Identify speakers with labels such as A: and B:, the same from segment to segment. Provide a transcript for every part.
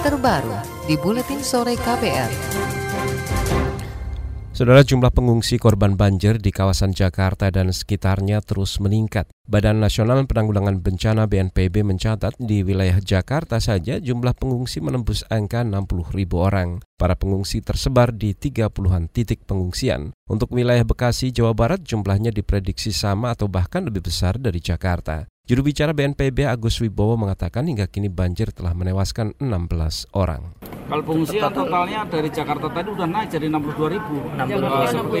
A: terbaru di Buletin Sore KPR.
B: Saudara jumlah pengungsi korban banjir di kawasan Jakarta dan sekitarnya terus meningkat. Badan Nasional Penanggulangan Bencana BNPB mencatat di wilayah Jakarta saja jumlah pengungsi menembus angka 60 ribu orang. Para pengungsi tersebar di 30-an titik pengungsian. Untuk wilayah Bekasi, Jawa Barat jumlahnya diprediksi sama atau bahkan lebih besar dari Jakarta. Juru bicara BNPB Agus Wibowo mengatakan hingga kini banjir telah menewaskan 16 orang.
C: Kalau pengungsian totalnya dari Jakarta tadi udah naik jadi 62 ribu. 62 seperti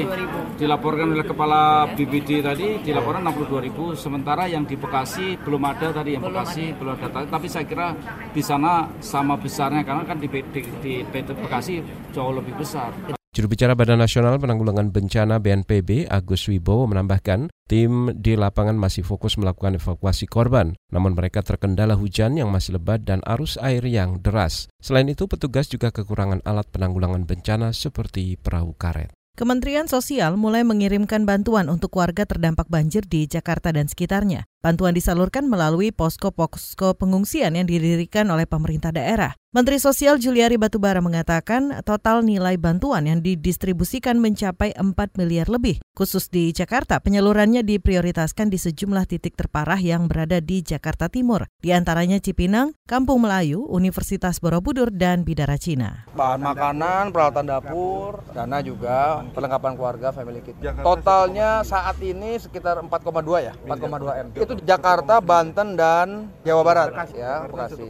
C: dilaporkan oleh Kepala BBD tadi dilaporkan 62 ribu. Sementara yang di Bekasi belum ada tadi yang Bekasi belum ada tadi. Tapi saya kira di sana sama besarnya karena kan di, di, di, di Bekasi jauh lebih besar.
B: Juru bicara Badan Nasional Penanggulangan Bencana BNPB Agus Wibowo menambahkan, tim di lapangan masih fokus melakukan evakuasi korban, namun mereka terkendala hujan yang masih lebat dan arus air yang deras. Selain itu, petugas juga kekurangan alat penanggulangan bencana seperti perahu karet.
D: Kementerian Sosial mulai mengirimkan bantuan untuk warga terdampak banjir di Jakarta dan sekitarnya. Bantuan disalurkan melalui posko-posko pengungsian yang didirikan oleh pemerintah daerah. Menteri Sosial Juliari Batubara mengatakan total nilai bantuan yang didistribusikan mencapai 4 miliar lebih. Khusus di Jakarta, penyalurannya diprioritaskan di sejumlah titik terparah yang berada di Jakarta Timur, di antaranya Cipinang, Kampung Melayu, Universitas Borobudur, dan Bidara Cina.
E: Bahan makanan, peralatan dapur, dana juga, perlengkapan keluarga, family kit. Totalnya saat ini sekitar 4,2 ya, 4,2 M itu Jakarta, Banten dan Jawa Barat ya Bekasi.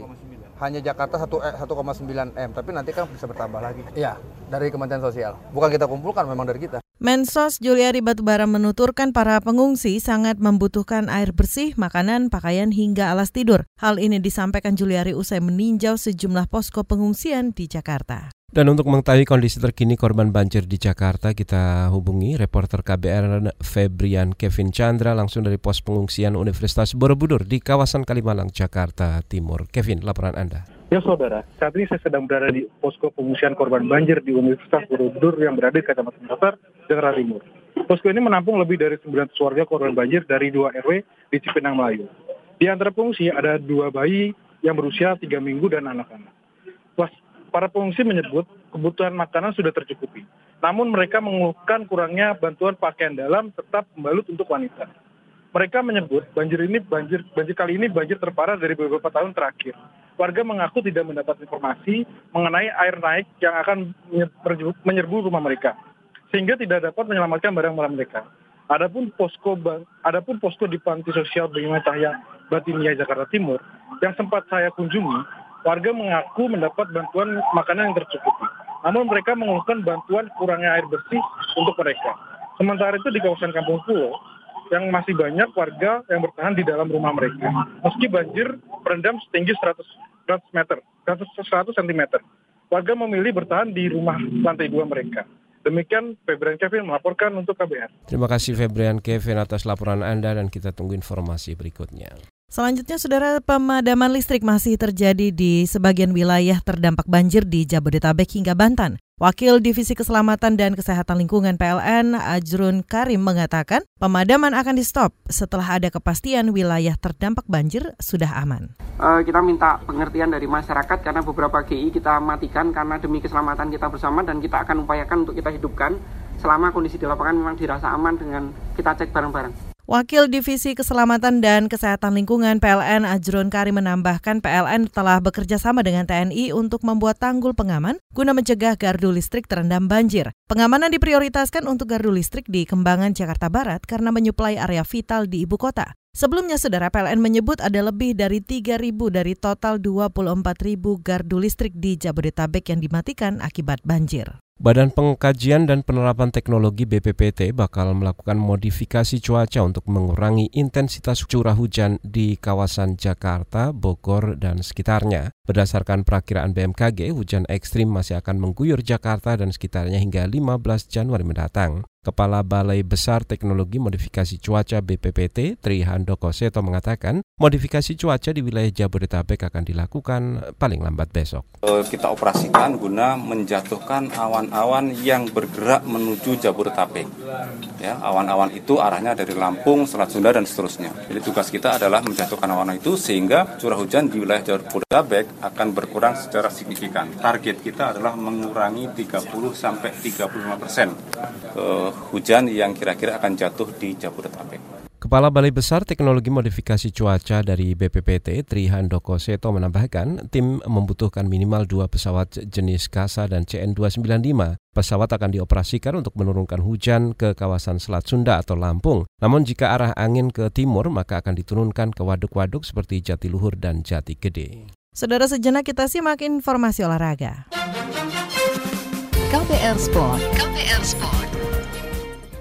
E: Hanya Jakarta 1,9 eh, M, tapi nanti kan bisa bertambah lagi. Ya, dari Kementerian Sosial. Bukan kita kumpulkan, memang dari kita.
D: Mensos Juliari Batubara menuturkan para pengungsi sangat membutuhkan air bersih, makanan, pakaian hingga alas tidur. Hal ini disampaikan Juliari usai meninjau sejumlah posko pengungsian di Jakarta.
B: Dan untuk mengetahui kondisi terkini korban banjir di Jakarta, kita hubungi reporter KBR Febrian Kevin Chandra langsung dari pos pengungsian Universitas Borobudur di kawasan Kalimalang, Jakarta Timur. Kevin, laporan Anda.
F: Ya saudara, saat ini saya sedang berada di posko pengungsian korban banjir di Universitas Borobudur yang berada di Kecamatan Pasar, Jakarta Timur. Posko ini menampung lebih dari 900 warga korban banjir dari dua RW di Cipinang Melayu. Di antara pengungsi ada dua bayi yang berusia tiga minggu dan anak-anak. Para pengungsi menyebut kebutuhan makanan sudah tercukupi. Namun mereka mengeluhkan kurangnya bantuan pakaian dalam serta pembalut untuk wanita. Mereka menyebut banjir ini banjir banjir kali ini banjir terparah dari beberapa tahun terakhir. Warga mengaku tidak mendapat informasi mengenai air naik yang akan menyerbu rumah mereka, sehingga tidak dapat menyelamatkan barang-barang mereka. Adapun posko adapun posko di panti sosial Bima Cahya Batinia Jakarta Timur yang sempat saya kunjungi warga mengaku mendapat bantuan makanan yang tercukupi. Namun mereka mengeluhkan bantuan kurangnya air bersih untuk mereka. Sementara itu di kawasan Kampung Pulo, yang masih banyak warga yang bertahan di dalam rumah mereka. Meski banjir merendam setinggi 100, 100 meter, 100, 100 cm. Warga memilih bertahan di rumah lantai dua mereka. Demikian Febrian Kevin melaporkan untuk KBR.
B: Terima kasih Febrian Kevin atas laporan Anda dan kita tunggu informasi berikutnya.
D: Selanjutnya, saudara pemadaman listrik masih terjadi di sebagian wilayah terdampak banjir di Jabodetabek hingga Banten. Wakil Divisi Keselamatan dan Kesehatan Lingkungan PLN, Ajrun Karim, mengatakan pemadaman akan di-stop setelah ada kepastian wilayah terdampak banjir sudah aman.
G: Uh, kita minta pengertian dari masyarakat karena beberapa GI kita matikan karena demi keselamatan kita bersama dan kita akan upayakan untuk kita hidupkan selama kondisi di lapangan memang dirasa aman dengan kita cek bareng-bareng.
D: Wakil Divisi Keselamatan dan Kesehatan Lingkungan PLN Ajrun Kari menambahkan PLN telah bekerja sama dengan TNI untuk membuat tanggul pengaman guna mencegah gardu listrik terendam banjir. Pengamanan diprioritaskan untuk gardu listrik di Kembangan, Jakarta Barat karena menyuplai area vital di ibu kota. Sebelumnya, saudara PLN menyebut ada lebih dari 3.000 dari total 24.000 gardu listrik di Jabodetabek yang dimatikan akibat banjir.
B: Badan Pengkajian dan Penerapan Teknologi BPPT bakal melakukan modifikasi cuaca untuk mengurangi intensitas curah hujan di kawasan Jakarta, Bogor, dan sekitarnya. Berdasarkan perakiraan BMKG, hujan ekstrim masih akan mengguyur Jakarta dan sekitarnya hingga 15 Januari mendatang. Kepala Balai Besar Teknologi Modifikasi Cuaca BPPT, Tri Handoko Seto mengatakan, modifikasi cuaca di wilayah Jabodetabek akan dilakukan paling lambat besok.
H: Kita operasikan guna menjatuhkan awan awan-awan yang bergerak menuju Jabodetabek. Ya, awan-awan itu arahnya dari Lampung, Selat Sunda dan seterusnya. Jadi tugas kita adalah menjatuhkan awan itu sehingga curah hujan di wilayah Jabodetabek akan berkurang secara signifikan. Target kita adalah mengurangi 30 sampai 35 persen uh, hujan yang kira-kira akan jatuh di Jabodetabek.
B: Kepala Balai Besar Teknologi Modifikasi Cuaca dari BPPT, Trihandoko Seto menambahkan, tim membutuhkan minimal dua pesawat jenis KASA dan CN295. Pesawat akan dioperasikan untuk menurunkan hujan ke kawasan Selat Sunda atau Lampung. Namun jika arah angin ke timur, maka akan diturunkan ke waduk-waduk seperti Jatiluhur dan Jati Gede.
D: Saudara sejenak kita simak informasi olahraga.
A: KPR Sport. KPR Sport.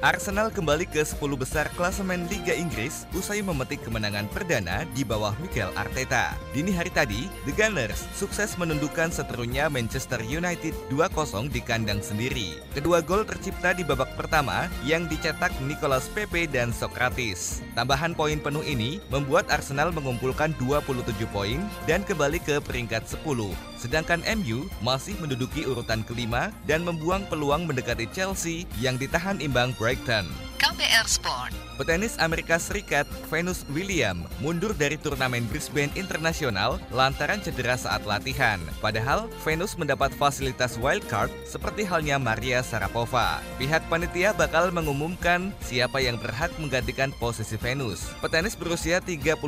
I: Arsenal kembali ke 10 besar klasemen Liga Inggris usai memetik kemenangan perdana di bawah Mikel Arteta. Dini hari tadi, The Gunners sukses menundukkan seterunya Manchester United 2-0 di kandang sendiri. Kedua gol tercipta di babak pertama yang dicetak Nicolas Pepe dan Socrates. Tambahan poin penuh ini membuat Arsenal mengumpulkan 27 poin dan kembali ke peringkat 10. Sedangkan MU masih menduduki urutan kelima dan membuang peluang mendekati Chelsea yang ditahan imbang Brighton.
A: KPR Sport.
I: Petenis Amerika Serikat Venus William mundur dari turnamen Brisbane Internasional lantaran cedera saat latihan. Padahal Venus mendapat fasilitas wildcard seperti halnya Maria Sarapova. Pihak panitia bakal mengumumkan siapa yang berhak menggantikan posisi Venus. Petenis berusia 39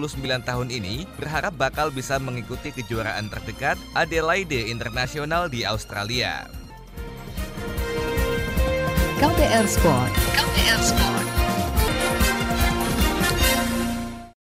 I: tahun ini berharap bakal bisa mengikuti kejuaraan terdekat Adelaide Internasional di Australia.
A: KPR Sport. KPR Sport.